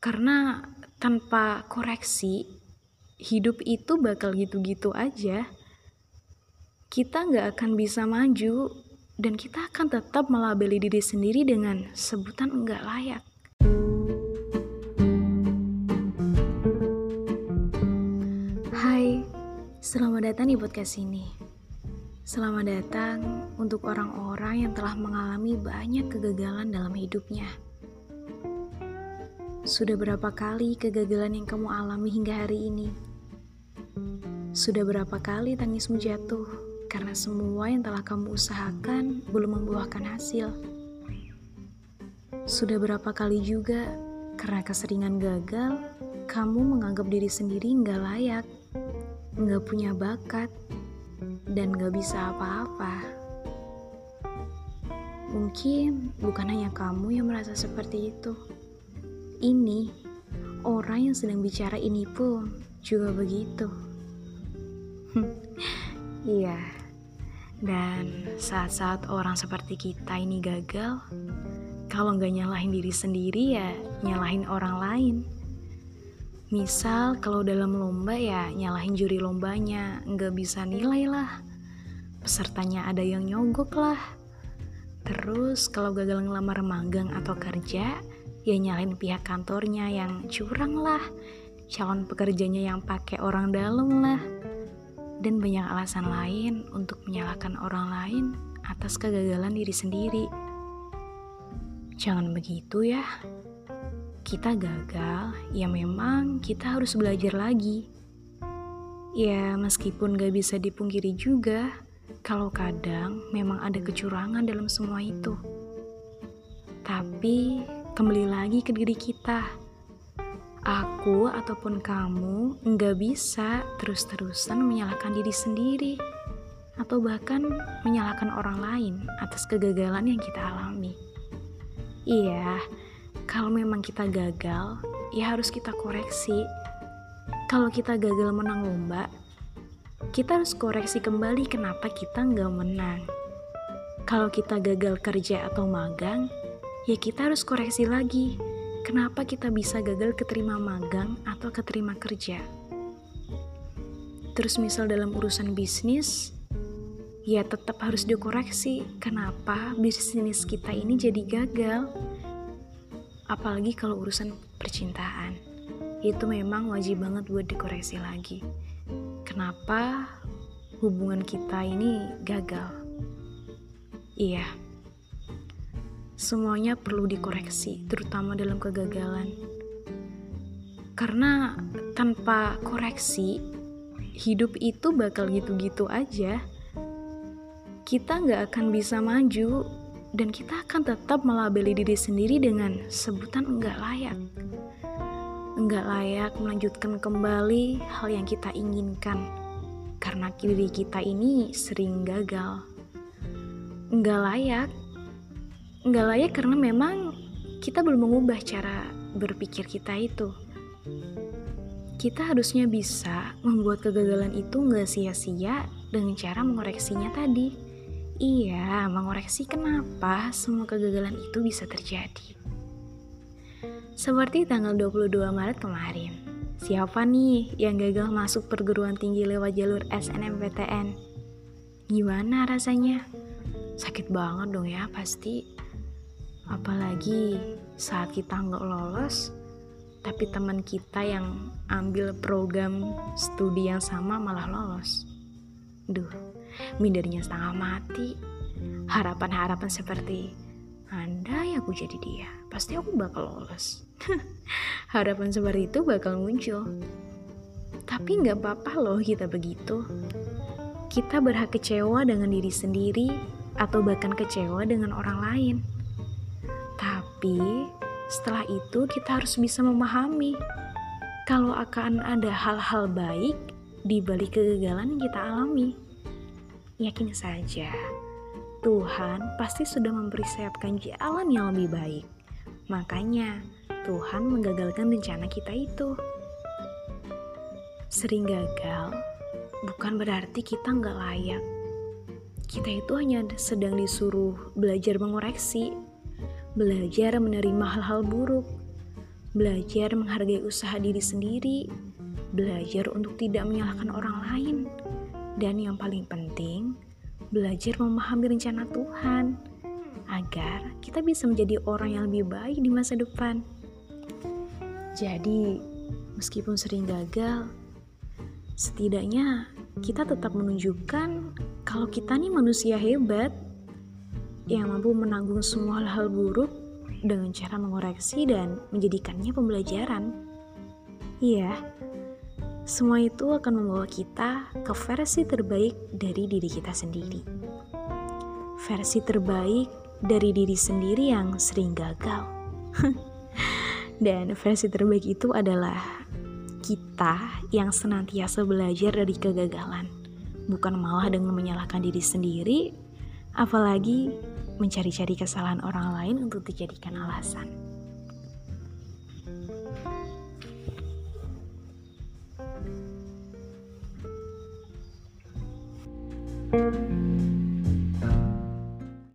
Karena tanpa koreksi, hidup itu bakal gitu-gitu aja. Kita nggak akan bisa maju, dan kita akan tetap melabeli diri sendiri dengan sebutan enggak layak. Hai, selamat datang di podcast ini. Selamat datang untuk orang-orang yang telah mengalami banyak kegagalan dalam hidupnya. Sudah berapa kali kegagalan yang kamu alami hingga hari ini? Sudah berapa kali tangismu jatuh karena semua yang telah kamu usahakan belum membuahkan hasil? Sudah berapa kali juga karena keseringan gagal, kamu menganggap diri sendiri nggak layak, nggak punya bakat, dan nggak bisa apa-apa? Mungkin bukan hanya kamu yang merasa seperti itu. Ini, orang yang sedang bicara ini pun juga begitu. Iya, dan saat-saat orang seperti kita ini gagal, kalau nggak nyalahin diri sendiri ya nyalahin orang lain. Misal kalau dalam lomba ya nyalahin juri lombanya, nggak bisa nilai lah. Pesertanya ada yang nyogok lah. Terus kalau gagal ngelamar magang atau kerja, ya nyalain pihak kantornya yang curang lah calon pekerjanya yang pakai orang dalam lah. Dan banyak alasan lain untuk menyalahkan orang lain atas kegagalan diri sendiri. Jangan begitu ya. Kita gagal ya memang kita harus belajar lagi. Ya meskipun gak bisa dipungkiri juga kalau kadang memang ada kecurangan dalam semua itu. Tapi kembali lagi ke diri kita. Aku ataupun kamu nggak bisa terus-terusan menyalahkan diri sendiri atau bahkan menyalahkan orang lain atas kegagalan yang kita alami. Iya, kalau memang kita gagal, ya harus kita koreksi. Kalau kita gagal menang lomba, kita harus koreksi kembali kenapa kita nggak menang. Kalau kita gagal kerja atau magang, ya kita harus koreksi lagi. Kenapa kita bisa gagal keterima magang atau keterima kerja? Terus misal dalam urusan bisnis, ya tetap harus dikoreksi. Kenapa bisnis kita ini jadi gagal? Apalagi kalau urusan percintaan. Itu memang wajib banget buat dikoreksi lagi. Kenapa hubungan kita ini gagal? Iya, semuanya perlu dikoreksi, terutama dalam kegagalan. Karena tanpa koreksi, hidup itu bakal gitu-gitu aja. Kita nggak akan bisa maju, dan kita akan tetap melabeli diri sendiri dengan sebutan enggak layak. Enggak layak melanjutkan kembali hal yang kita inginkan, karena diri kita ini sering gagal. Enggak layak nggak layak karena memang kita belum mengubah cara berpikir kita itu. Kita harusnya bisa membuat kegagalan itu nggak sia-sia dengan cara mengoreksinya tadi. Iya, mengoreksi kenapa semua kegagalan itu bisa terjadi. Seperti tanggal 22 Maret kemarin, siapa nih yang gagal masuk perguruan tinggi lewat jalur SNMPTN? Gimana rasanya? Sakit banget dong ya pasti. Apalagi saat kita nggak lolos, tapi teman kita yang ambil program studi yang sama malah lolos. Duh, mindernya setengah mati. Harapan-harapan seperti, andai aku jadi dia, pasti aku bakal lolos. Harapan seperti itu bakal muncul. Tapi nggak apa-apa loh kita begitu. Kita berhak kecewa dengan diri sendiri atau bahkan kecewa dengan orang lain tapi setelah itu kita harus bisa memahami kalau akan ada hal-hal baik di balik kegagalan yang kita alami. Yakin saja, Tuhan pasti sudah mempersiapkan jalan yang lebih baik. Makanya, Tuhan menggagalkan rencana kita itu. Sering gagal bukan berarti kita nggak layak. Kita itu hanya sedang disuruh belajar mengoreksi belajar menerima hal-hal buruk, belajar menghargai usaha diri sendiri, belajar untuk tidak menyalahkan orang lain, dan yang paling penting, belajar memahami rencana Tuhan agar kita bisa menjadi orang yang lebih baik di masa depan. Jadi, meskipun sering gagal, setidaknya kita tetap menunjukkan kalau kita nih manusia hebat yang mampu menanggung semua hal buruk dengan cara mengoreksi dan menjadikannya pembelajaran. Iya, semua itu akan membawa kita ke versi terbaik dari diri kita sendiri. Versi terbaik dari diri sendiri yang sering gagal. Dan versi terbaik itu adalah kita yang senantiasa belajar dari kegagalan, bukan malah dengan menyalahkan diri sendiri, apalagi mencari-cari kesalahan orang lain untuk dijadikan alasan. Música